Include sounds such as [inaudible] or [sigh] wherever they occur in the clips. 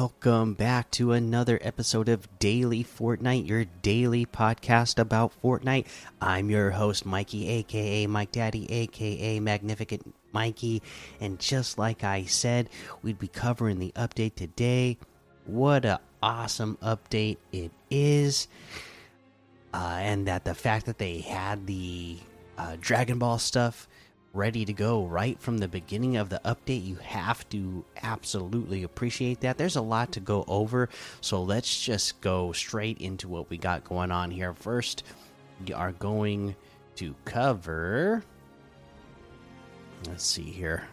welcome back to another episode of Daily Fortnite, your daily podcast about Fortnite. I'm your host, Mikey, aka Mike Daddy, aka Magnificent Mikey. And just like I said, we'd be covering the update today. What a awesome update it is! Uh, and that the fact that they had the uh, Dragon Ball stuff ready to go right from the beginning of the update. You have to absolutely appreciate that. There's a lot to go over, so let's just go straight into what we got going on here. First, we are going to cover. Let's see here.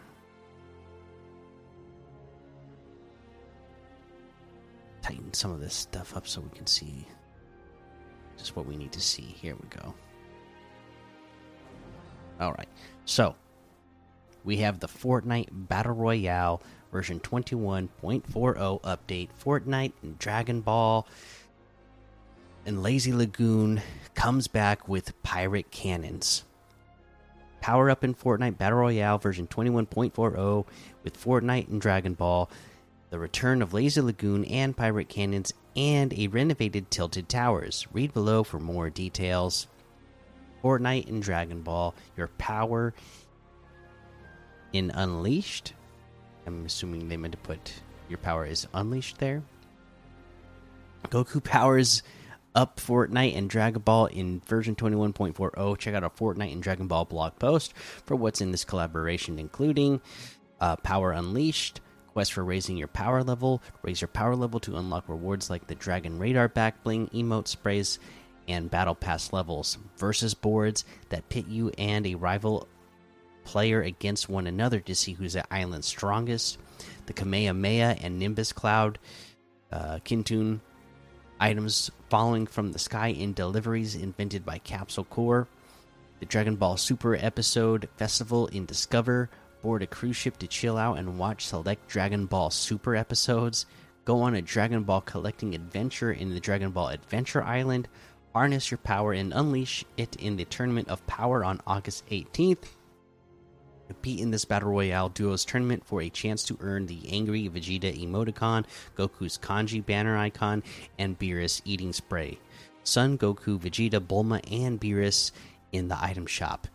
Tighten some of this stuff up so we can see just what we need to see. Here we go. All right. So, we have the Fortnite Battle Royale version 21.40 update. Fortnite and Dragon Ball and Lazy Lagoon comes back with pirate cannons. Power up in Fortnite Battle Royale version 21.40 with Fortnite and Dragon Ball, the return of Lazy Lagoon and pirate cannons, and a renovated Tilted Towers. Read below for more details. Fortnite and Dragon Ball, your power in Unleashed. I'm assuming they meant to put your power is unleashed there. Goku [laughs] powers up Fortnite and Dragon Ball in version 21.40. Check out our Fortnite and Dragon Ball blog post for what's in this collaboration, including uh, Power Unleashed, quest for raising your power level, raise your power level to unlock rewards like the Dragon Radar back bling, emote sprays, and battle pass levels versus boards that pit you and a rival player against one another to see who's the island's strongest. The Kamehameha and Nimbus Cloud, uh, Kintun items falling from the sky in deliveries invented by Capsule Corp. The Dragon Ball Super episode festival in Discover. Board a cruise ship to chill out and watch select Dragon Ball Super episodes. Go on a Dragon Ball collecting adventure in the Dragon Ball Adventure Island harness your power and unleash it in the Tournament of Power on August 18th. Compete in this Battle Royale Duos tournament for a chance to earn the Angry Vegeta emoticon, Goku's kanji banner icon, and Beerus eating spray. Son Goku, Vegeta, Bulma, and Beerus in the item shop.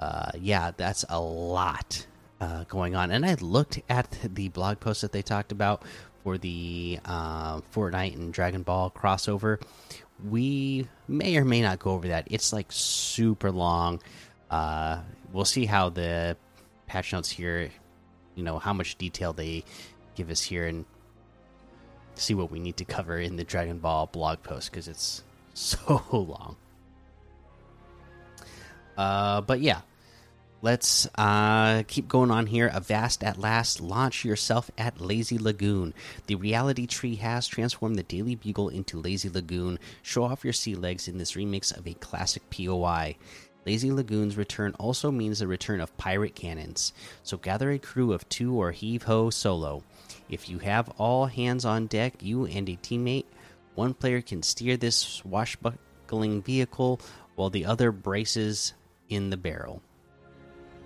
Uh, yeah, that's a lot uh, going on. And I looked at the blog post that they talked about for the uh, Fortnite and Dragon Ball crossover we may or may not go over that. It's like super long. Uh, we'll see how the patch notes here, you know, how much detail they give us here, and see what we need to cover in the Dragon Ball blog post because it's [laughs] so long. Uh, but yeah, Let's uh, keep going on here. Avast at last. Launch yourself at Lazy Lagoon. The reality tree has transformed the Daily Bugle into Lazy Lagoon. Show off your sea legs in this remix of a classic POI. Lazy Lagoon's return also means the return of pirate cannons. So gather a crew of two or heave ho solo. If you have all hands on deck, you and a teammate, one player can steer this swashbuckling vehicle while the other braces in the barrel.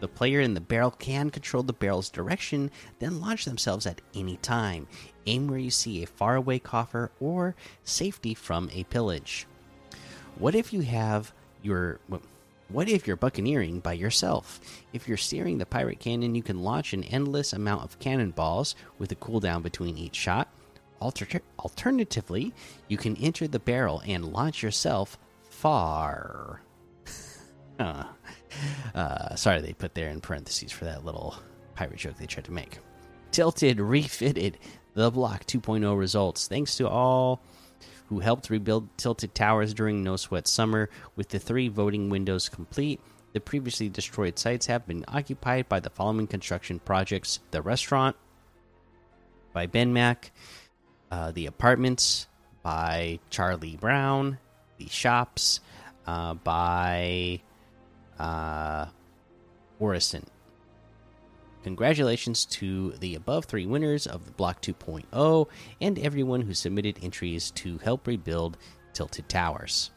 The player in the barrel can control the barrel's direction, then launch themselves at any time. Aim where you see a faraway coffer or safety from a pillage. What if you have your. What if you're buccaneering by yourself? If you're steering the pirate cannon, you can launch an endless amount of cannonballs with a cooldown between each shot. Alter alternatively, you can enter the barrel and launch yourself far. [laughs] huh. Uh, sorry, they put there in parentheses for that little pirate joke they tried to make. Tilted refitted the Block 2.0 results. Thanks to all who helped rebuild Tilted Towers during No Sweat Summer. With the three voting windows complete, the previously destroyed sites have been occupied by the following construction projects the restaurant by Ben Mac, uh, the apartments by Charlie Brown, the shops uh, by uh, Orison. Congratulations to the above three winners of the Block 2.0 and everyone who submitted entries to help rebuild Tilted Towers.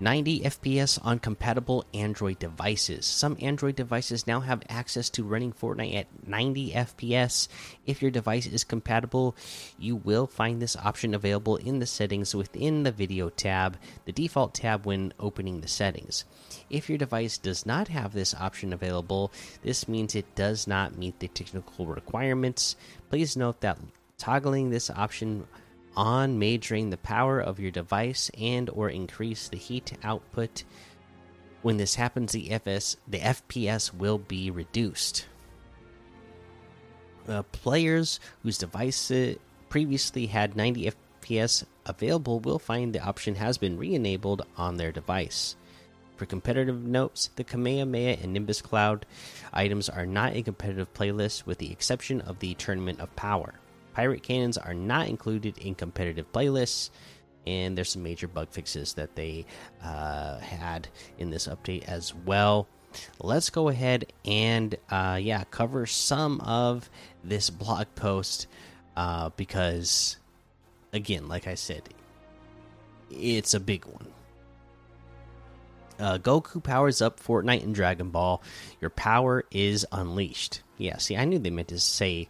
90 FPS on compatible Android devices. Some Android devices now have access to running Fortnite at 90 FPS. If your device is compatible, you will find this option available in the settings within the video tab, the default tab when opening the settings. If your device does not have this option available, this means it does not meet the technical requirements. Please note that toggling this option on may drain the power of your device and or increase the heat output. When this happens, the FS the FPS will be reduced. Uh, players whose device uh, previously had 90 FPS available will find the option has been re-enabled on their device. For competitive notes, the Kamehameha and Nimbus Cloud items are not a competitive playlist with the exception of the Tournament of Power. Pirate cannons are not included in competitive playlists, and there's some major bug fixes that they uh, had in this update as well. Let's go ahead and uh, yeah, cover some of this blog post uh, because, again, like I said, it's a big one. Uh, Goku powers up Fortnite and Dragon Ball. Your power is unleashed. Yeah, see, I knew they meant to say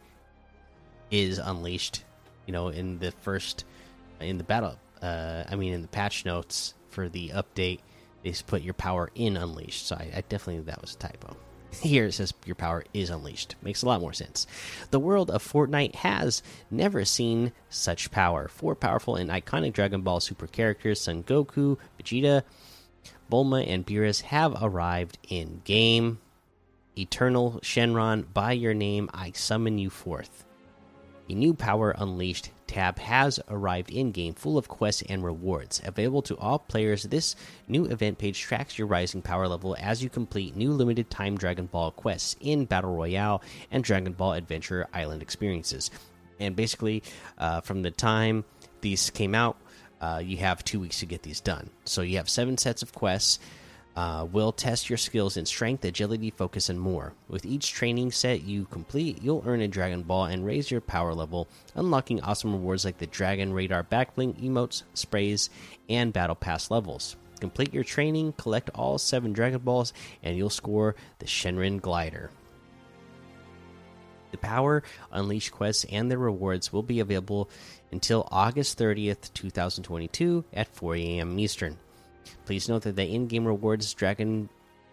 is unleashed. You know, in the first in the battle, uh, I mean, in the patch notes for the update, they put your power in unleashed. So I, I definitely that was a typo. [laughs] Here it says your power is unleashed. Makes a lot more sense. The world of Fortnite has never seen such power. Four powerful and iconic Dragon Ball Super characters, Son Goku, Vegeta, Bulma, and Beerus, have arrived in game. Eternal Shenron, by your name, I summon you forth. A new Power Unleashed tab has arrived in game, full of quests and rewards. Available to all players, this new event page tracks your rising power level as you complete new limited time Dragon Ball quests in Battle Royale and Dragon Ball Adventure Island experiences. And basically, uh, from the time these came out, uh, you have two weeks to get these done. So you have seven sets of quests uh, will test your skills in strength, agility, focus, and more. With each training set you complete, you'll earn a Dragon Ball and raise your power level, unlocking awesome rewards like the Dragon Radar Backbling, emotes, sprays, and Battle Pass levels. Complete your training, collect all seven Dragon Balls, and you'll score the Shenron Glider. The Power Unleash quests and their rewards will be available until August 30th, 2022 at 4 a.m. Eastern. Please note that the in-game rewards Dragon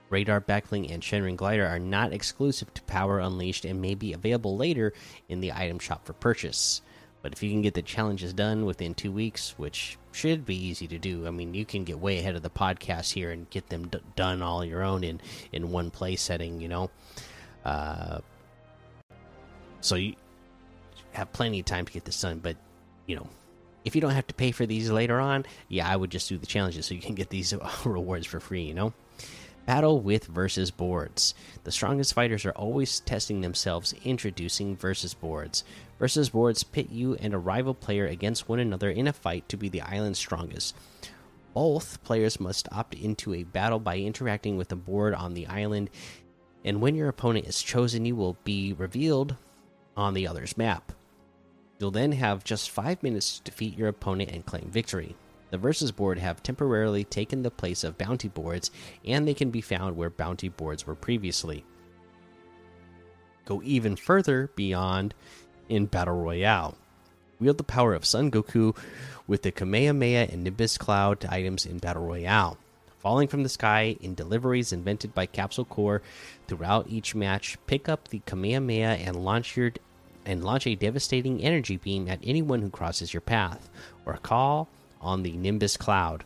Radar Backbling and Shenron Glider are not exclusive to Power Unleashed and may be available later in the item shop for purchase. But if you can get the challenges done within two weeks, which should be easy to do, I mean, you can get way ahead of the podcast here and get them done all your own in in one play setting, you know. Uh, so you have plenty of time to get this done, but you know, if you don't have to pay for these later on, yeah, I would just do the challenges so you can get these [laughs] rewards for free, you know? Battle with versus boards. The strongest fighters are always testing themselves, introducing versus boards. Versus boards pit you and a rival player against one another in a fight to be the island's strongest. Both players must opt into a battle by interacting with a board on the island, and when your opponent is chosen, you will be revealed on the other's map. You'll then have just 5 minutes to defeat your opponent and claim victory. The versus board have temporarily taken the place of bounty boards, and they can be found where bounty boards were previously. Go even further beyond in Battle Royale. Wield the power of Son Goku with the Kamehameha and Nimbus Cloud items in Battle Royale. Falling from the sky in deliveries invented by Capsule Corp throughout each match, pick up the Kamehameha and launch your and launch a devastating energy beam at anyone who crosses your path, or call on the Nimbus Cloud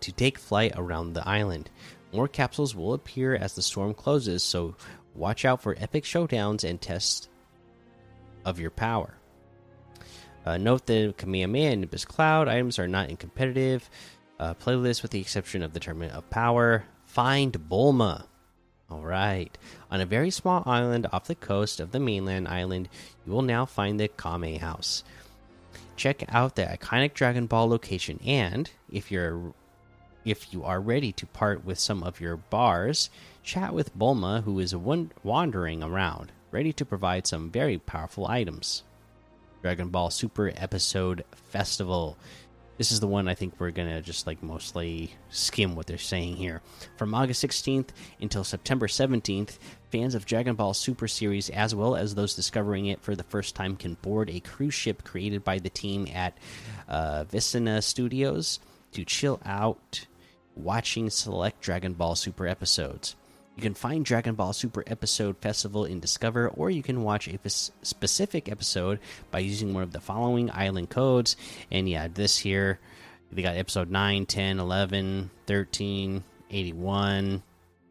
to take flight around the island. More capsules will appear as the storm closes, so watch out for epic showdowns and tests of your power. Uh, note that Kamehameha and Nimbus Cloud items are not in competitive uh, playlists with the exception of the Tournament of Power. Find Bulma. All right. On a very small island off the coast of the mainland island, you will now find the Kame House. Check out the iconic Dragon Ball location and if you're if you are ready to part with some of your bars, chat with Bulma who is wandering around, ready to provide some very powerful items. Dragon Ball Super Episode Festival. This is the one I think we're gonna just like mostly skim what they're saying here. From August 16th until September 17th, fans of Dragon Ball Super Series, as well as those discovering it for the first time, can board a cruise ship created by the team at uh, Vicina Studios to chill out watching select Dragon Ball Super episodes. You can find Dragon Ball Super Episode Festival in Discover, or you can watch a specific episode by using one of the following island codes. And yeah, this here, they got episode 9, 10, 11, 13, 81,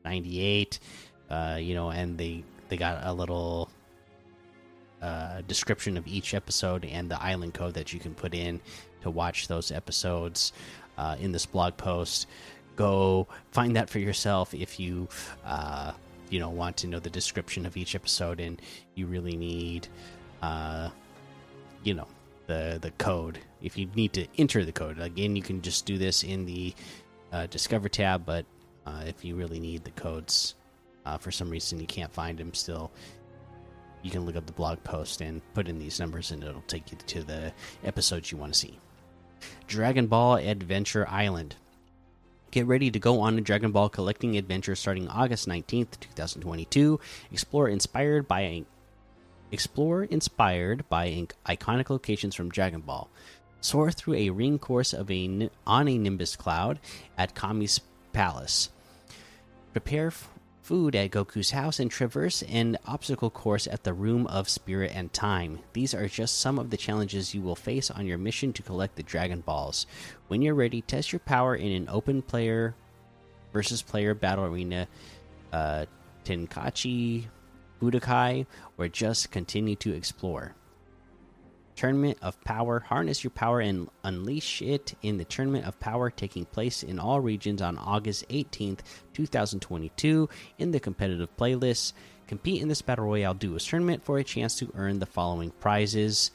98. Uh, you know, and they they got a little uh, description of each episode and the island code that you can put in to watch those episodes uh, in this blog post go find that for yourself if you uh, you know want to know the description of each episode and you really need uh, you know the the code. If you need to enter the code again you can just do this in the uh, discover tab but uh, if you really need the codes uh, for some reason you can't find them still you can look up the blog post and put in these numbers and it'll take you to the episodes you want to see. Dragon ball adventure island Get ready to go on a Dragon Ball collecting adventure starting August 19th, 2022. Explore inspired by explore inspired by iconic locations from Dragon Ball. Soar through a ring course of a on a Nimbus cloud at Kami's palace. Prepare food at Goku's house, and traverse an obstacle course at the Room of Spirit and Time. These are just some of the challenges you will face on your mission to collect the Dragon Balls. When you're ready, test your power in an open player versus player battle arena, uh, Tenkaichi Budokai, or just continue to explore. Tournament of Power. Harness your power and unleash it in the Tournament of Power taking place in all regions on August 18th, 2022, in the competitive playlist. Compete in this Battle Royale Duos tournament for a chance to earn the following prizes.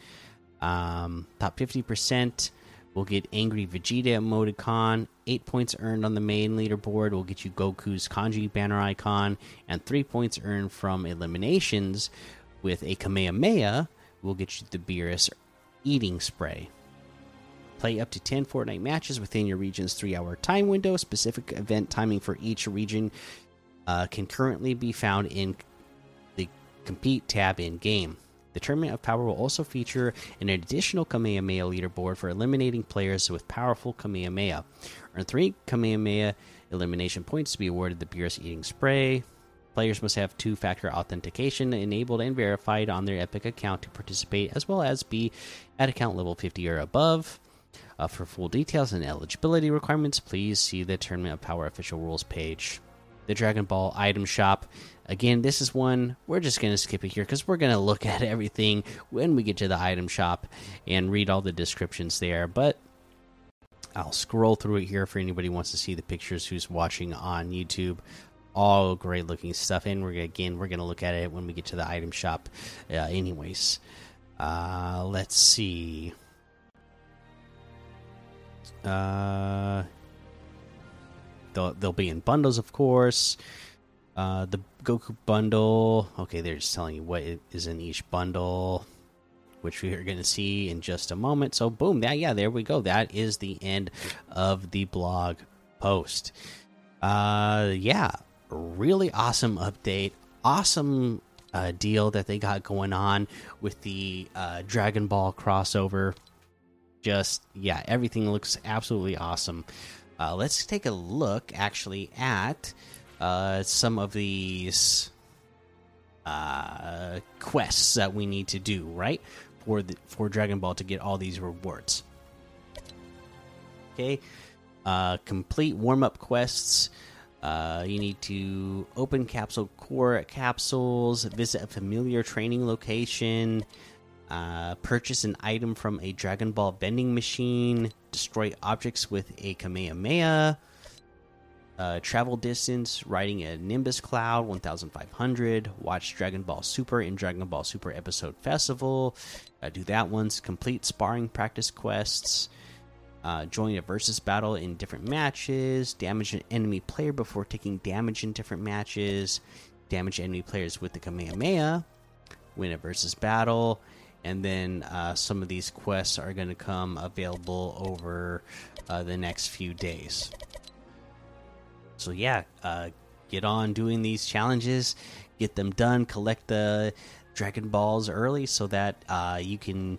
Um, top 50% will get Angry Vegeta emoticon. Eight points earned on the main leaderboard will get you Goku's kanji banner icon, and three points earned from eliminations with a Kamehameha will get you the Beerus Eating Spray. Play up to 10 Fortnite matches within your region's three hour time window. Specific event timing for each region uh, can currently be found in the Compete tab in game. The Tournament of Power will also feature an additional Kamehameha leaderboard for eliminating players with powerful Kamehameha. Earn three Kamehameha elimination points to be awarded the Beerus Eating Spray. Players must have two factor authentication enabled and verified on their Epic account to participate, as well as be at account level 50 or above. Uh, for full details and eligibility requirements, please see the Tournament of Power official rules page. The Dragon Ball item shop. Again, this is one we're just going to skip it here because we're going to look at everything when we get to the item shop and read all the descriptions there. But I'll scroll through it here for anybody who wants to see the pictures who's watching on YouTube all great looking stuff and we're again we're gonna look at it when we get to the item shop uh, anyways. Uh, let's see. Uh, they'll, they'll be in bundles of course. Uh, the goku bundle. Okay they're just telling you what is in each bundle which we are going to see in just a moment. So boom that yeah there we go. That is the end of the blog post. Uh yeah really awesome update, awesome uh, deal that they got going on with the uh, Dragon Ball crossover. Just yeah, everything looks absolutely awesome. Uh, let's take a look actually at uh, some of these uh, quests that we need to do right for the for Dragon Ball to get all these rewards. Okay, uh, complete warm up quests. Uh, you need to open capsule Corp capsules, visit a familiar training location, uh, purchase an item from a Dragon Ball vending machine, destroy objects with a Kamehameha, uh, travel distance riding a Nimbus Cloud 1500, watch Dragon Ball Super in Dragon Ball Super Episode Festival, uh, do that once, complete sparring practice quests uh, join a versus battle in different matches, damage an enemy player before taking damage in different matches, damage enemy players with the Kamehameha, win a versus battle, and then uh, some of these quests are going to come available over uh, the next few days. So yeah, uh, get on doing these challenges, get them done, collect the Dragon Balls early so that uh, you can,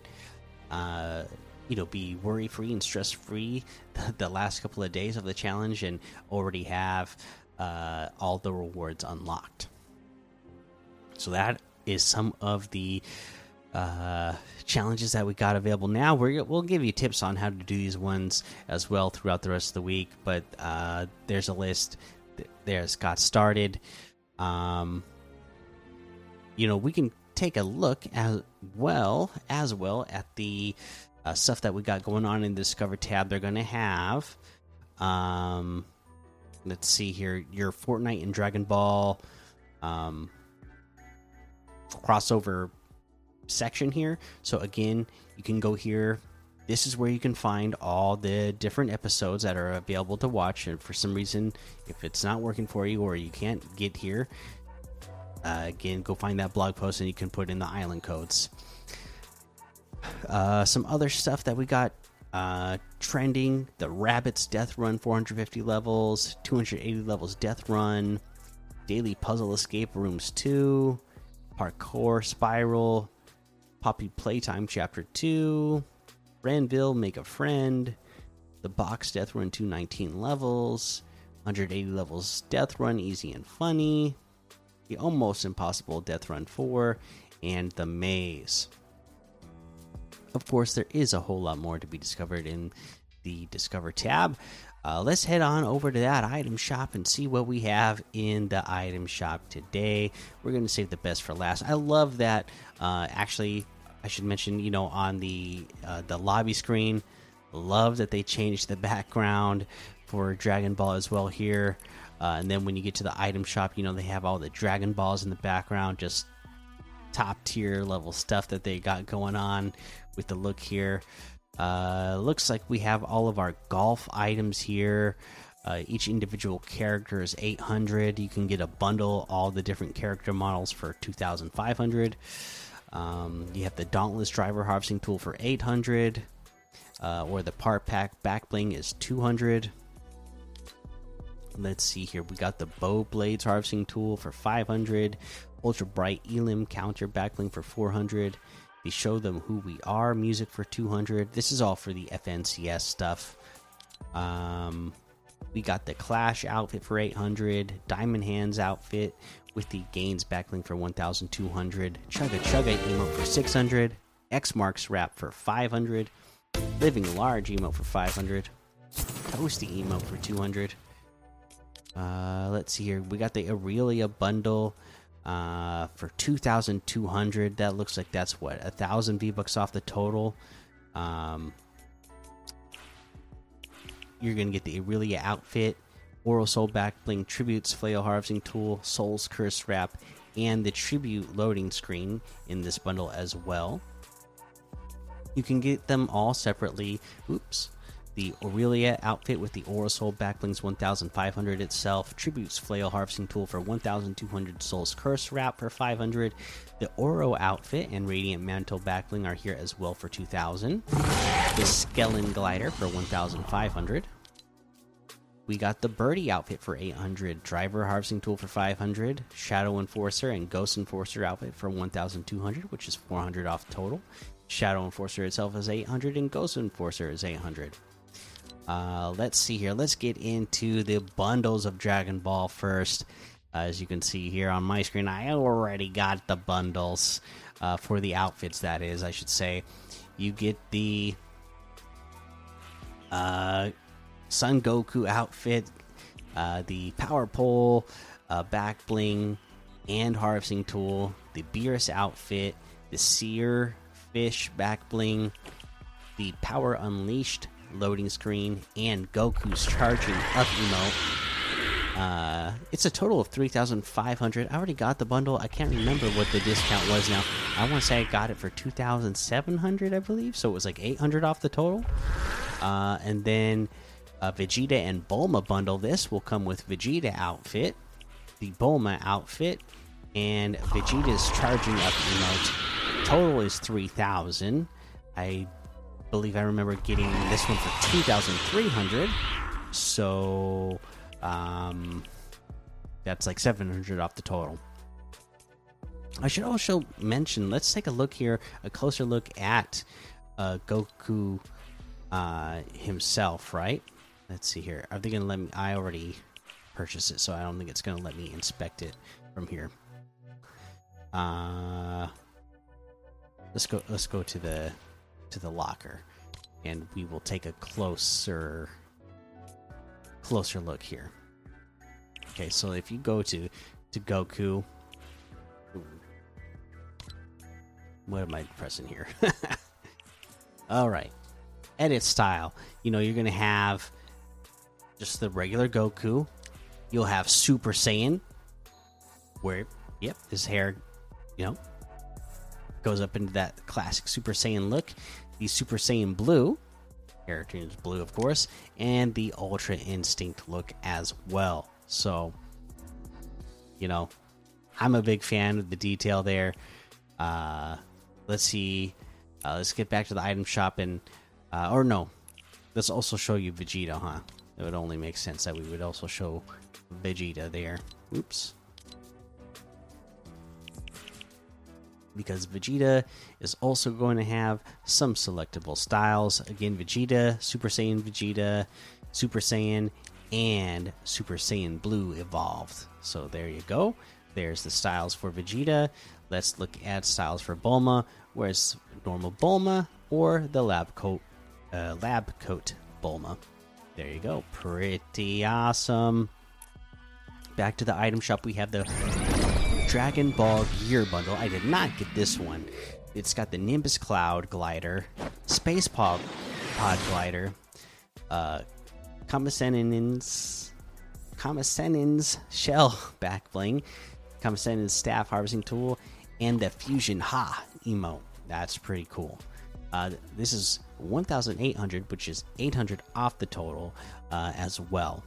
uh, you know, be worry free and stress free [laughs] the, last couple of days of the challenge and already have uh, all the rewards unlocked. So that is some of the uh, challenges that we got available now. we will give you tips on how to do these ones as well throughout the rest of the week. But uh, there's a list. There's got started. Um, you know, we can take a look as well as well at the uh, stuff that we got going on in the Discover tab. They're going to have. Um, let's see here. Your Fortnite and Dragon Ball um, crossover section here. So again, you can go here. This is where you can find all the different episodes that are available to watch. And for some reason, if it's not working for you or you can't get here, uh, again, go find that blog post and you can put in the island codes. Uh, some other stuff that we got uh, trending the Rabbit's Death Run 450 levels, 280 levels Death Run, Daily Puzzle Escape Rooms 2, Parkour Spiral, Poppy Playtime Chapter 2, Ranville Make a Friend, The Box Death Run 219 levels, 180 levels Death Run Easy and Funny, The Almost Impossible Death Run 4, and The Maze. Of course, there is a whole lot more to be discovered in the Discover tab. Uh, let's head on over to that item shop and see what we have in the item shop today. We're going to save the best for last. I love that. Uh, actually, I should mention, you know, on the uh, the lobby screen, love that they changed the background for Dragon Ball as well here. Uh, and then when you get to the item shop, you know, they have all the Dragon Balls in the background, just top tier level stuff that they got going on with the look here. Uh, looks like we have all of our golf items here. Uh, each individual character is 800. You can get a bundle, all the different character models for 2,500. Um, you have the Dauntless Driver Harvesting Tool for 800, uh, or the Part Pack Back Bling is 200. Let's see here. We got the Bow Blades Harvesting Tool for 500, Ultra Bright Elim Counter Back Bling for 400. They show them who we are. Music for 200. This is all for the FNCS stuff. Um, we got the Clash outfit for 800. Diamond Hands outfit with the Gains backbling for 1,200. Chugga Chugga emote for 600. X Marks wrap for 500. Living Large emote for 500. Toasty emote for 200. Uh, let's see here. We got the Aurelia bundle uh, for 2,200. That looks like that's what a thousand V bucks off the total. Um, you're gonna get the Aurelia outfit, Oral Soul Back Bling Tributes Flail Harvesting Tool, Soul's Curse Wrap, and the Tribute loading screen in this bundle as well. You can get them all separately. Oops the Aurelia outfit with the Aura Soul Backblings 1500 itself, Tributes Flail Harvesting Tool for 1200, Soul's Curse Wrap for 500. The Oro outfit and Radiant Mantle Backbling are here as well for 2000. The Skellen Glider for 1500. We got the Birdie outfit for 800, Driver Harvesting Tool for 500, Shadow Enforcer and Ghost Enforcer outfit for 1200, which is 400 off total. Shadow Enforcer itself is 800 and Ghost Enforcer is 800. Uh, let's see here. Let's get into the bundles of Dragon Ball first. Uh, as you can see here on my screen, I already got the bundles uh, for the outfits. That is, I should say, you get the uh, Son Goku outfit, uh, the Power Pole, uh, back bling, and harvesting tool, the Beerus outfit, the Seer Fish back bling, the Power Unleashed loading screen and Goku's charging up emote. Uh, it's a total of 3,500. I already got the bundle. I can't remember what the discount was now. I want to say I got it for 2,700, I believe. So it was like 800 off the total. Uh, and then a Vegeta and Bulma bundle. This will come with Vegeta outfit, the Bulma outfit, and Vegeta's charging up emote total is 3000 i believe i remember getting this one for 2300 so um that's like 700 off the total. I should also mention let's take a look here a closer look at uh goku uh himself right? Let's see here. Are they gonna let me i already purchased it so i don't think it's gonna let me inspect it from here. Uh let's go let's go to the to the locker and we will take a closer closer look here. Okay so if you go to to goku what am i pressing here? [laughs] All right edit style. You know you're gonna have just the regular goku. You'll have super saiyan where yep his hair you know goes up into that classic Super Saiyan look. The Super Saiyan Blue, turns blue, of course, and the Ultra Instinct look as well. So, you know, I'm a big fan of the detail there. Uh, let's see. Uh, let's get back to the item shop and, uh, or no, let's also show you Vegeta, huh? It would only make sense that we would also show Vegeta there. Oops. Because Vegeta is also going to have some selectable styles. Again, Vegeta, Super Saiyan Vegeta, Super Saiyan, and Super Saiyan Blue evolved. So there you go. There's the styles for Vegeta. Let's look at styles for Bulma. Where's normal Bulma or the lab coat, uh, lab coat Bulma? There you go. Pretty awesome. Back to the item shop. We have the Dragon Ball Gear Bundle. I did not get this one. It's got the Nimbus Cloud Glider, Space Pod, Pod Glider, uh, Kamesennin's, Shell [laughs] Back Bling, Kamesennin's Staff Harvesting Tool, and the Fusion Ha emote. That's pretty cool. Uh, this is 1,800, which is 800 off the total uh, as well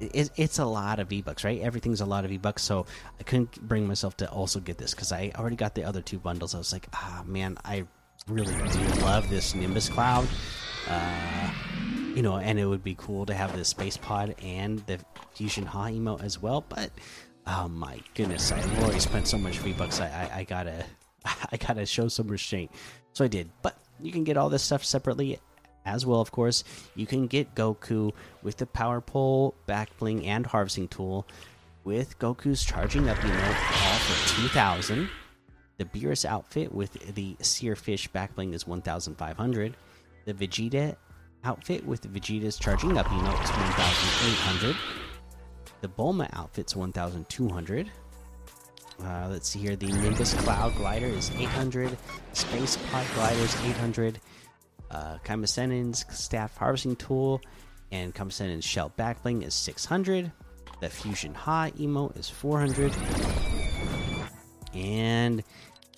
it, it's a lot of V bucks, right? Everything's a lot of V bucks, so I couldn't bring myself to also get this because I already got the other two bundles. I was like, ah, man, I really do love this Nimbus Cloud. Uh, you know, and it would be cool to have the space pod and the fusion ha emote as well. But oh my goodness, I already spent so much V bucks. I, I, I gotta [laughs] I gotta show some restraint. So I did. But you can get all this stuff separately as well, of course, you can get Goku with the Power Pole, Back Bling, and Harvesting Tool. With Goku's Charging Up emote, all for 2,000. The Beerus outfit with the Searfish Back Bling is 1,500. The Vegeta outfit with Vegeta's Charging Up emote is 1,800. The Bulma outfit's 1,200. Uh, let's see here. The Nimbus Cloud Glider is 800. Space Pod Glider is 800 uh, Kamesennin's staff harvesting tool and Kamesennin's shell backbling is 600. The fusion ha emote is 400. And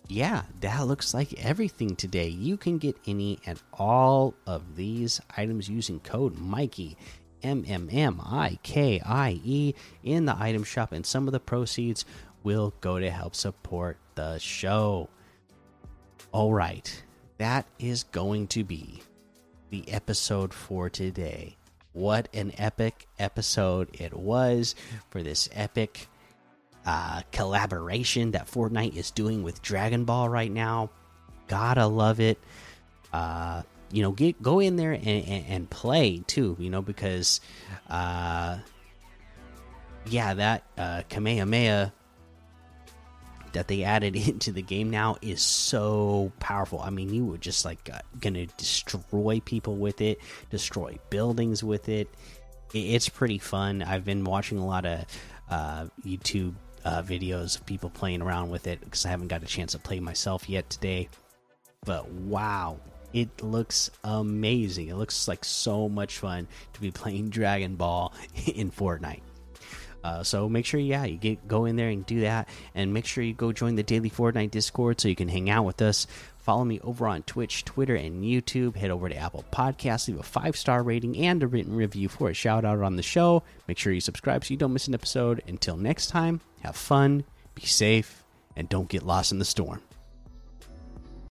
yeah, that looks like everything today. You can get any and all of these items using code Mikey M M M I K I E in the item shop, and some of the proceeds will go to help support the show. All right, that is going to be the episode for today. What an epic episode it was for this epic uh, collaboration that Fortnite is doing with Dragon Ball right now. Gotta love it. Uh, you know, get go in there and, and, and play too. You know, because uh, yeah, that uh, Kamehameha that they added [laughs] into the game now is so powerful. I mean, you were just like uh, gonna destroy people with it, destroy buildings with it. It's pretty fun. I've been watching a lot of uh, YouTube uh, videos of people playing around with it because I haven't got a chance to play myself yet today. But wow, it looks amazing. It looks like so much fun to be [laughs] playing Dragon Ball [laughs] in Fortnite. Uh, so make sure, yeah, you get go in there and do that, and make sure you go join the daily Fortnite Discord so you can hang out with us. Follow me over on Twitch, Twitter, and YouTube. Head over to Apple Podcasts, leave a five star rating and a written review for a shout out on the show. Make sure you subscribe so you don't miss an episode. Until next time, have fun, be safe, and don't get lost in the storm.